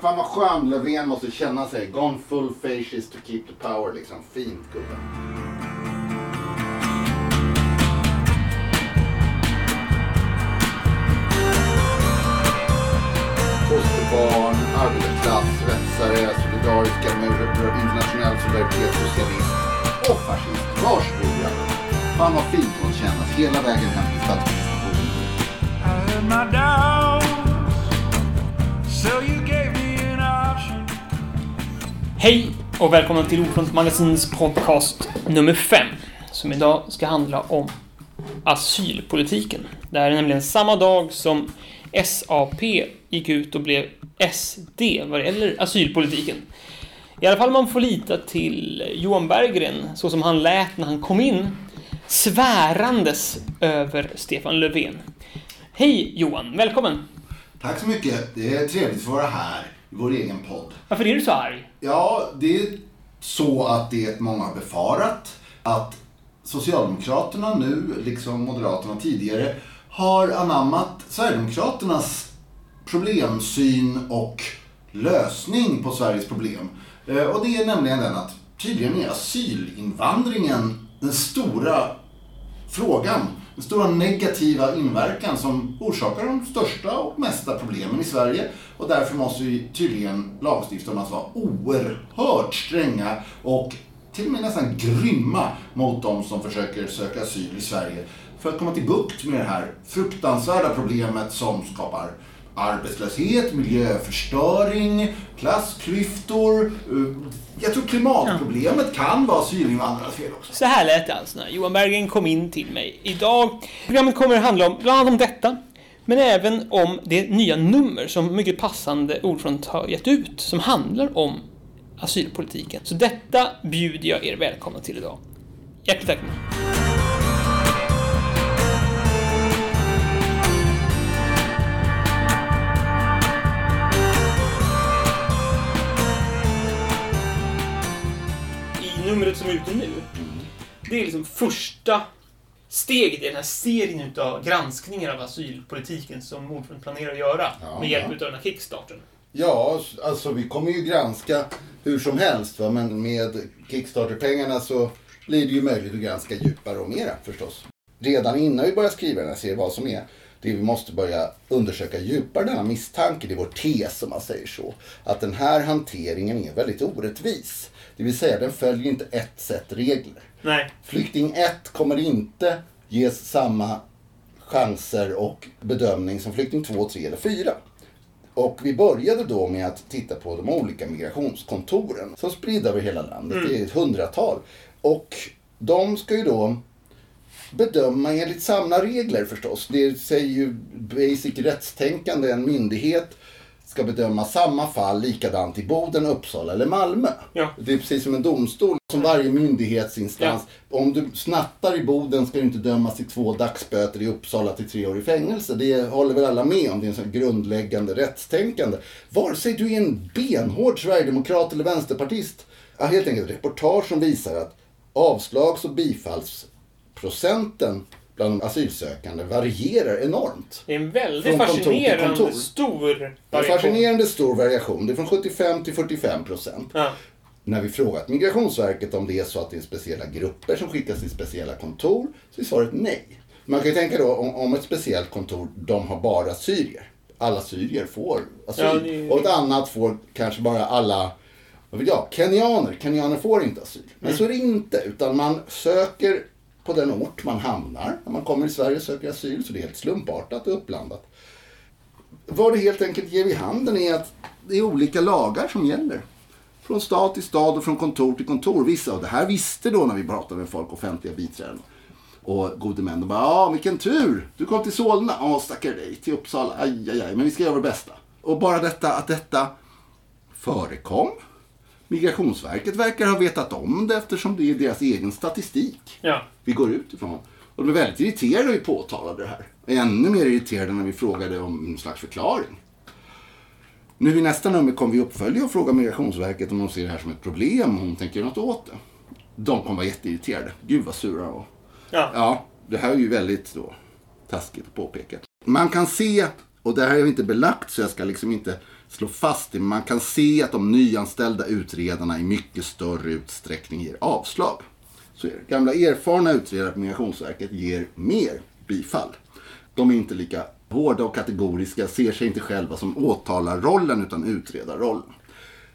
Fan vad skön Löfven måste känna sig. Gone full faces to keep the power liksom. Fint gubben. Fosterbarn, arbetarklass, svetsare, solidariska med internationell solidaritet, socialist och fascist. Varsågod grabbar. Fan vad fint det måste kännas hela vägen hem till statsministerbordet. Hej och välkomna till Ofront Magasins podcast nummer 5 som idag ska handla om asylpolitiken. Det här är nämligen samma dag som SAP gick ut och blev SD vad det gäller asylpolitiken. I alla fall man får lita till Johan Berggren så som han lät när han kom in svärandes över Stefan Löfven. Hej Johan, välkommen! Tack så mycket. Det är trevligt att få vara här vår egen podd. Varför är du så arg? Ja, det är så att det många har befarat att Socialdemokraterna nu, liksom Moderaterna tidigare, har anammat Sverigedemokraternas problemsyn och lösning på Sveriges problem. Eh, Och det är nämligen den att tydligen är asylinvandringen den stora frågan. Den stora negativa inverkan som orsakar de största och mesta problemen i Sverige. Och därför måste vi tydligen lagstifta om att vara oerhört stränga och till och med nästan grymma mot de som försöker söka asyl i Sverige. För att komma till bukt med det här fruktansvärda problemet som skapar arbetslöshet, miljöförstöring, klassklyftor. eh, Jag tror klimatproblemet kan vara asylinvandrarnas fel också. Så här lät det alltså när Johan Berggren kom in till mig idag. Programmet kommer att handla om bland annat om detta, men även om det nya nummer som mycket passande Ordfront har gett ut, som handlar om asylpolitiken. Så detta bjuder jag er välkomna till idag. Hjärtligt tack. Är ute nu, det är liksom första steget i den här serien utav granskningar av asylpolitiken som Ordfront planerar att göra Ja, med hjälp ja. utav den här kickstarten. Ja, alltså vi kommer ju granska hur som helst. Va? Men med Kickstarter-pengarna så blir det ju möjligt att granska djupare och mera förstås. Redan innan vi börjar skriva den här serien, vad som är det vi måste börja undersöka djupare denna misstanke, det är vår tes om man säger så. Att den här hanteringen är väldigt orättvis. Det vill säga den följer inte ett sätt regler. Nej. Flykting 1 kommer inte ges samma chanser och bedömning som flykting 2, 3 eller 4. Och vi började då med att titta på de olika migrationskontoren som spridda över hela landet. Det är ett hundratal. Och de ska ju då bedöma enligt samma regler förstås. Det säger ju basic rättstänkande. En myndighet ska bedöma samma fall likadant i Boden, Uppsala eller Malmö. Ja. Det är precis som en domstol, som varje myndighetsinstans. Om du snattar i Boden ska du inte dömas till två dagsböter i Uppsala till tre år i fängelse. Det håller väl alla med om. Det är en sån grundläggande rättstänkande. Vare sig du är en benhård sverigedemokrat eller vänsterpartist. Ja, helt enkelt reportage som visar att avslags och bifallsprocenten bland de asylsökande varierar enormt. Det är en väldigt fascinerande kontor. stor är en variation. fascinerande stor variation. Det är från 75 till 45 procent. Ja. När vi frågat Migrationsverket om det är så att det är speciella grupper som skickas till speciella kontor, så är svaret nej. Man kan ju tänka då om, om ett speciellt kontor, de har bara syrier. Alla syrier får asyl. Ja, det Och ett annat får kanske bara alla, vad vet jag, kenyaner. Kenyaner får inte asyl. Men så är det inte, utan man söker på den ort man hamnar. När man kommer i Sverige och söker asyl, så det är helt slumpartat och uppblandat. Vad det helt enkelt ger vid handen är att det är olika lagar som gäller. Från stad till stad och från kontor till kontor. Vissa, och det här visste då när vi pratade med folk, offentliga biträden och gode män. De bara, ja vilken tur! Du kom till Solna. Ja, stackare dig. Till Uppsala. Aj, aj, aj. Men vi ska göra vårt bästa. Och bara detta att detta förekom. Migrationsverket verkar ha vetat om det eftersom det är deras egen statistik Ja. vi går ut ifrån. Och de blev väldigt irriterade när vi påtalade det här. Ännu mer irriterade när vi frågade om en slags förklaring. Nu i nästa nummer kommer vi uppfölja och fråga Migrationsverket om de ser det här som ett problem och om de tänker göra något åt det. De kommer vara jätteirriterade. Gud vad sura var. Ja. Ja, det här är ju väldigt då taskigt att påpeka. Man kan se, och det här är inte belagt så jag ska liksom inte slå fast det, men man kan se att de nyanställda utredarna i mycket större utsträckning ger avslag. Så. Gamla erfarna utredare på Migrationsverket ger mer bifall. De är inte lika hårda och kategoriska, ser sig inte själva som åtalarrollen utan utredarrollen.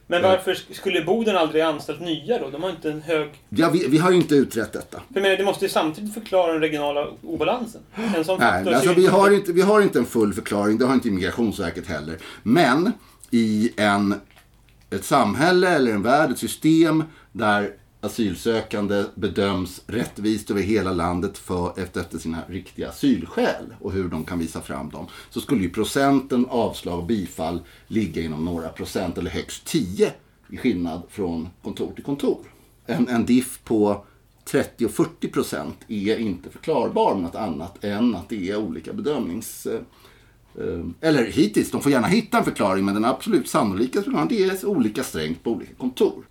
Men varför skulle Boden aldrig anställt nya då? De har inte en hög... Ja, vi, vi har ju inte utrett detta. För menar, det måste ju samtidigt förklara den regionala obalansen. En sån Nej, men alltså, vi, har inte, vi har inte en full förklaring, det har inte Migrationsverket heller. Men i en, ett samhälle eller en värld, ett system där asylsökande bedöms rättvist över hela landet för, efter, efter sina riktiga asylskäl och hur de kan visa fram dem. Så skulle ju procenten avslag och bifall ligga inom några procent eller högst 10 i skillnad från kontor till kontor. En, en diff på 30 och 40 procent är inte förklarbar med något annat än att det är olika bedömnings... eh, eh Eller hittills, de får gärna hitta en förklaring men den absolut sannolika förklaringen det är olika strängt på olika kontor.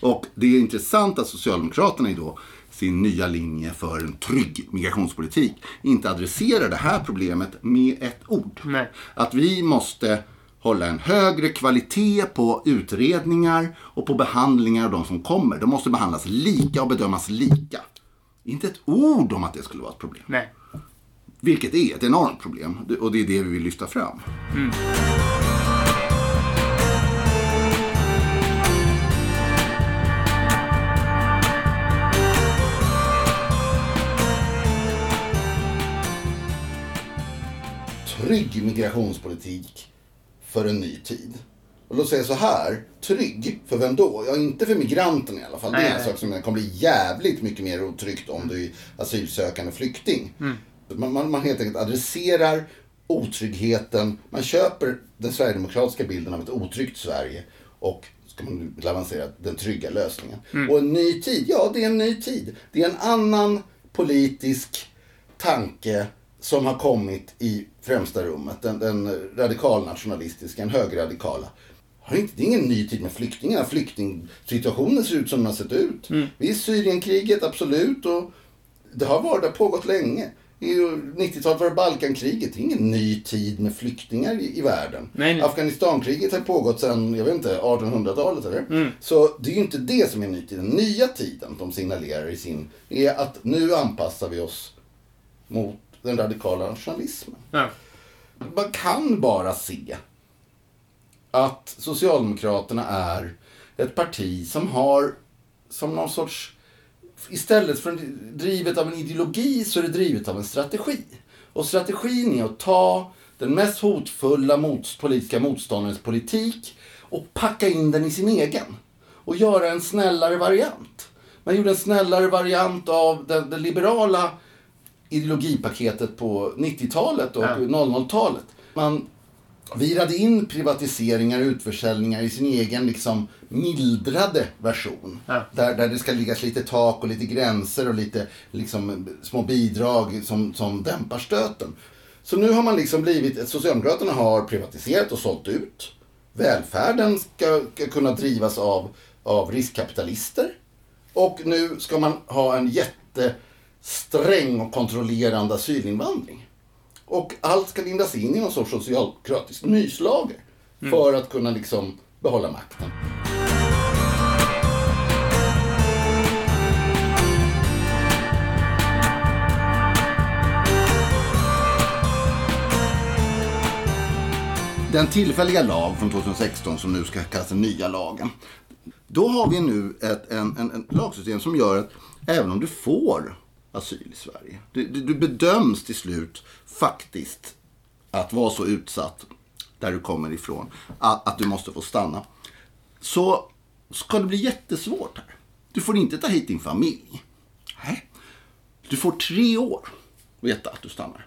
Och det är intressant att Socialdemokraterna i då sin nya linje för en trygg migrationspolitik inte adresserar det här problemet med ett ord. Nej. Att vi måste hålla en högre kvalitet på utredningar och på behandlingar av de som kommer. De måste behandlas lika och bedömas lika. Inte ett ord om att det skulle vara ett problem. Nej. Vilket är ett enormt problem och det är det vi vill lyfta fram. Trygg migrationspolitik för en ny tid. Och då säger jag så här, trygg, för vem då? Ja, inte för migranterna i alla fall. Det är Nej, en nej. sak som kommer bli jävligt mycket mer otryggt om du är asylsökande flykting. Man, man, man helt enkelt adresserar otryggheten. Man köper den sverigedemokratiska bilden av ett otryggt Sverige och ska man nu avancera den trygga lösningen. Och en ny tid, ja det är en ny tid. Det är en annan politisk tanke som har kommit i främsta rummet. Den, den radikalnationalistiska, den högerradikala. Det är ingen ny tid med flyktingarna. Flyktingsituationen ser ut som den har sett ut. Vi är i Syrienkriget, absolut. Och det har varit, det har pågått länge. I 90-talet var det Balkankriget. Det är ingen ny tid med flyktingar i, i världen. Nej, nej. Afghanistankriget har pågått sedan, jag vet inte, 1800-talet eller? Så det är ju inte det som är ny tid. Den nya tiden de signalerar i sin, är att nu anpassar vi oss mot den radikala nationalismen. Ja. Man kan bara se att Socialdemokraterna är ett parti som har som någon sorts Istället för drivet av en ideologi så är det drivet av en strategi. Och strategin är att ta den mest hotfulla mots, politiska motståndarens politik och packa in den i sin egen. Och göra en snällare variant. Man gjorde en snällare variant av det, det liberala ideologipaketet på 90-talet och Ja. 00-talet. Man virade in privatiseringar och utförsäljningar i sin egen liksom mildrade version. Ja. Där, där det ska ligga lite tak och lite gränser och lite liksom, små bidrag som, som dämpar stöten. Så nu har man liksom blivit, Socialdemokraterna har privatiserat och sålt ut. Välfärden ska, ska kunna drivas av, av riskkapitalister. Och nu ska man ha en jättesträng och kontrollerande asylinvandring. Och allt ska lindas in i någon sorts socialdemokratisk myslager. För att kunna liksom behålla makten. Den tillfälliga lag från 2016 som nu ska kallas den nya lagen. Då har vi nu ett en, en, en lagsystem som gör att även om du får asyl i Sverige, du, du, du bedöms till slut faktiskt att vara så utsatt där du kommer ifrån att, att du måste få stanna. Så ska det bli jättesvårt här. Du får inte ta hit din familj. Nej. Du får tre år veta att du stannar.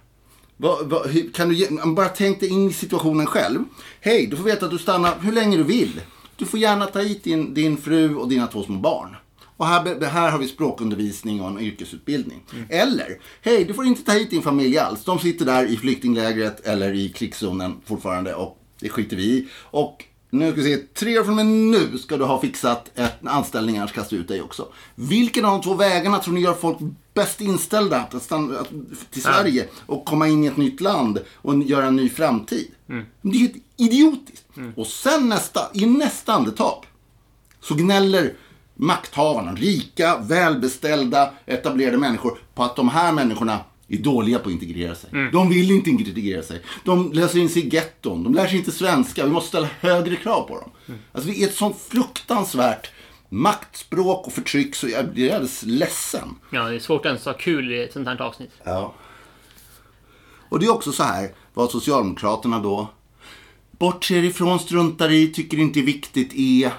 Va, va, hur, kan du ge, bara tänk dig in i situationen själv. Hej, du får veta att du stannar hur länge du vill. Du får gärna ta hit din, din fru och dina två små barn. Och här, här har vi språkundervisning och en yrkesutbildning. Eller, hej, du får inte ta hit din familj alls. De sitter där i flyktinglägret eller i krigszonen fortfarande och det skiter vi i. Och Nu ska vi se, tre år från och med nu ska du ha fixat ett anställning, annars kastar ut dig också. Vilken av de två vägarna tror ni gör folk bäst inställda att stanna, att, till Sverige och komma in i ett nytt land och göra en ny framtid? Det är ju helt idiotiskt. Och sen nästa, i nästa andetag så gnäller makthavarna, rika, välbeställda, etablerade människor på att de här människorna är dåliga på att integrera sig. De vill inte integrera sig. De läser in sig i getton. De lär sig inte svenska. Vi måste ställa högre krav på dem. Alltså vi är ett sånt fruktansvärt maktspråk och förtryck så jag blir alldeles ledsen. Ja, det är svårt att ens ha kul i ett sånt här avsnitt. Ja. Och det är också så här vad Socialdemokraterna då bortser ifrån, struntar i, tycker inte är viktigt är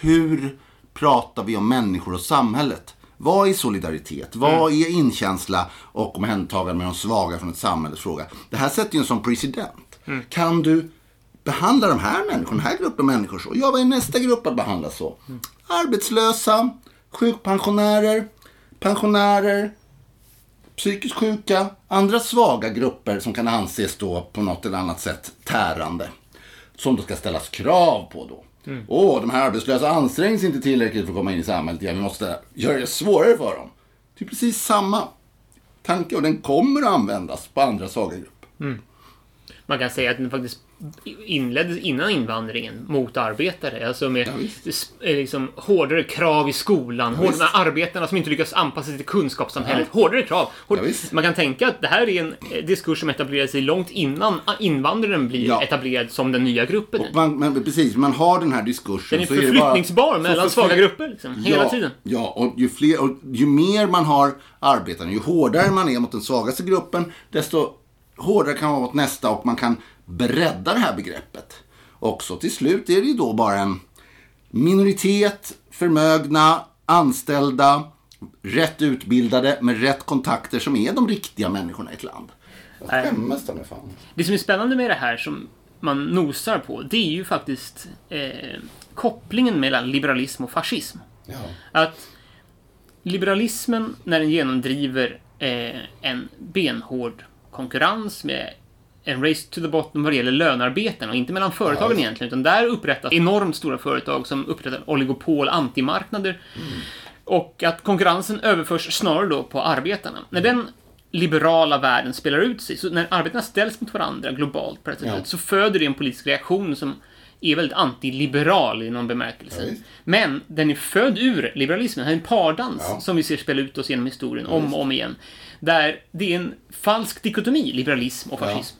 hur pratar vi om människor och samhället? Vad är solidaritet? Vad är inkänsla och omhändertagande med de svaga från ett samhälles fråga? Det här sätter ju en som president. Kan du behandla de här människorna, den här gruppen människor så? Ja, vad är nästa grupp att behandla så? Arbetslösa, sjukpensionärer, pensionärer, psykiskt sjuka, andra svaga grupper som kan anses då på något eller annat sätt tärande. Som det ska ställas krav på då. Åh, de här arbetslösa ansträngs inte tillräckligt för att komma in i samhället. Ja, vi måste göra det svårare för dem. Det är precis samma tanke och den kommer att användas på andra svaga grupper. Man kan säga att den faktiskt inleddes innan invandringen mot arbetare. Alltså med Ja, eh, liksom, hårdare krav i skolan, hårdare visst. arbetarna som inte lyckas anpassa sig till kunskapssamhället. Hårdare krav. Hård... Ja. Man kan tänka att det här är en eh, diskurs som etablerar sig långt innan invandraren blir Ja. etablerad som den nya gruppen. Man, men precis, man har den här diskursen. Den är så det bara- förflyttningsbar mellan förfly- svaga grupper liksom, hela ja, tiden. Ja, och ju, fler, och ju mer man har arbetare, ju hårdare man är mot den svagaste gruppen, desto hårdare kan man vara mot nästa och man kan bredda det här begreppet. Och så till slut är det ju då bara en minoritet, förmögna, anställda, rätt utbildade med rätt kontakter som är de riktiga människorna i ett land. Jag skämmes ta mig fan. Det som är spännande med det här som man nosar på, det är ju faktiskt eh, kopplingen mellan liberalism och fascism. Ja. Att liberalismen, när den genomdriver eh, en benhård konkurrens med en race to the bottom vad det gäller lönearbeten och inte mellan företagen Ja. egentligen, utan där upprättas enormt stora företag som upprättar oligopol, antimarknader. Och att konkurrensen överförs snarare då på arbetarna. När den liberala världen spelar ut sig, så när arbetarna ställs mot varandra globalt på det sättet, Ja. så föder det en politisk reaktion som är väldigt antiliberal i någon bemärkelse. Ja. Men den är född ur liberalismen. Det här är en pardans Ja. som vi ser spela ut oss genom historien om och om igen. Där det är en falsk dikotomi, liberalism och fascism.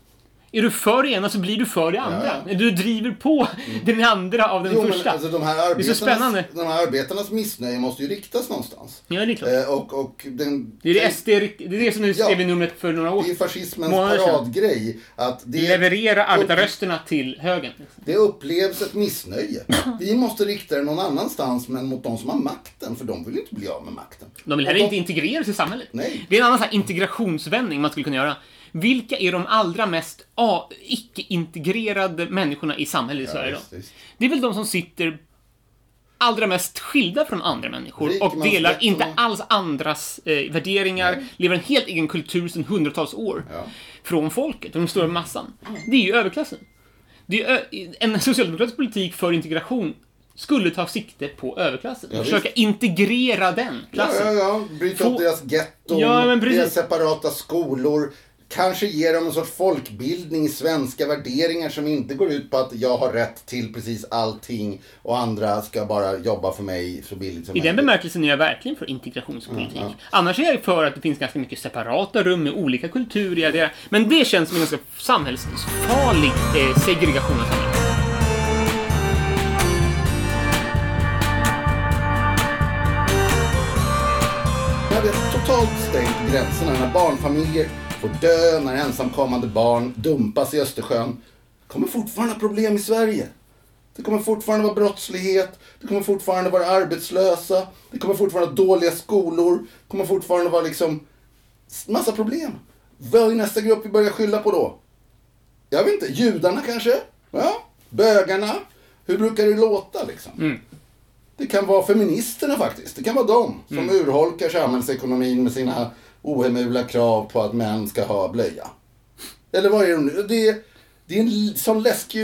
Är du för det ena så blir du för det andra. Ja. Du driver på den andra av den Jo, men första. alltså, de, här Det är så spännande. de här arbetarnas missnöje måste ju riktas någonstans. Ja, det är klart. Eh, och, och den, Det är det SD, det är det som Ja. skrev i numret för några år det är fascismens paradgrej. Att det, Leverera arbetarrösterna till högern. det upplevs ett missnöje. Vi måste rikta det någon annanstans men mot de som har makten. För de vill inte bli av med makten. De vill heller inte integreras i samhället. Nej. Det är en annan så här integrationsvändning man skulle kunna göra. Vilka är de allra mest icke-integrerade människorna i samhället i Sverige visst, visst. Det är väl de som sitter allra mest skilda från andra människor och delar inte alls andras eh, värderingar, lever en helt egen kultur sedan hundratals år Ja. från folket, den stora massan. Det är ju överklassen. Det är ö- en socialdemokratisk politik för integration skulle ta sikte på överklassen. Ja, försöka integrera den Ja, klassen. ja, ja. Bryta Få- upp deras getton, Ja, deras separata skolor. Kanske ge dem en sorts folkbildning i svenska värderingar som inte går ut på att jag har rätt till precis allting och andra ska bara jobba för mig så billigt som I den möjligt. bemärkelsen är jag verkligen för integrationspolitik. Ja, ja. Annars är jag för att det finns ganska mycket separata rum med olika kulturer. Men det känns som en ganska samhällsfarlig eh, segregation stängt gränserna, när barnfamiljer får dö, när ensamkommande barn dumpas i Östersjön. Det kommer fortfarande ha problem i Sverige. Det kommer fortfarande vara brottslighet, det kommer fortfarande vara arbetslösa, det kommer fortfarande vara dåliga skolor, det kommer fortfarande vara liksom massa problem. Vad är nästa grupp vi börjar skylla på då? Jag vet inte, judarna kanske? Ja, bögarna? Hur brukar det låta liksom? Mm. Det kan vara feministerna faktiskt. Det kan vara de som urholkar samhällsekonomin med sina ohemula krav på att män ska ha blöja. Eller vad är det nu? Det är, det är en sån läskig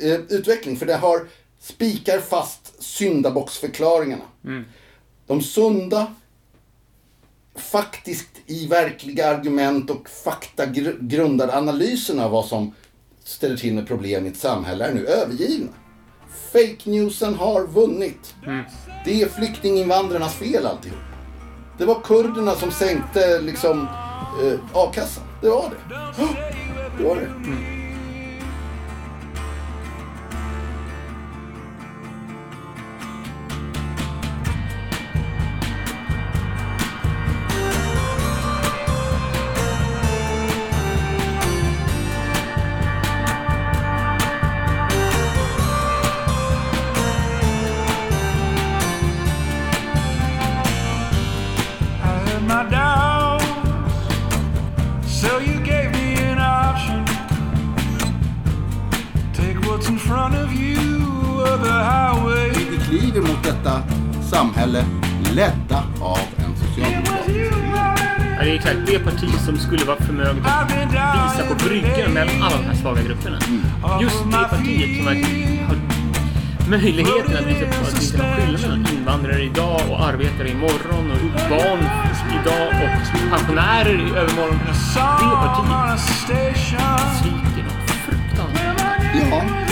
eh, utveckling för det har spikar fast syndabocksförklaringarna. De sunda, faktiskt i verkliga argument och fakta gr- grundade analyserna av vad som ställer till med problem i ett samhälle är nu övergivna. Fake newsen har vunnit. Det är flyktinginvandrarnas fel alltihop. Det var kurderna som sänkte liksom eh, a-kassan. Det var det. Ja, Det var det. I samhälle ledda av en It was socialdemokrat. you Ja, det är exakt det parti som skulle vara förmöget att visa på bryggan mellan alla de här svaga grupperna. Just det partiet som verkligen har möjligheten att visa på att inte är någon skillnad mellan invandrare idag och arbetare imorgon och barn idag och pensionärer i övermorgon. Det partiet sviker något fruktansvärt. Ja,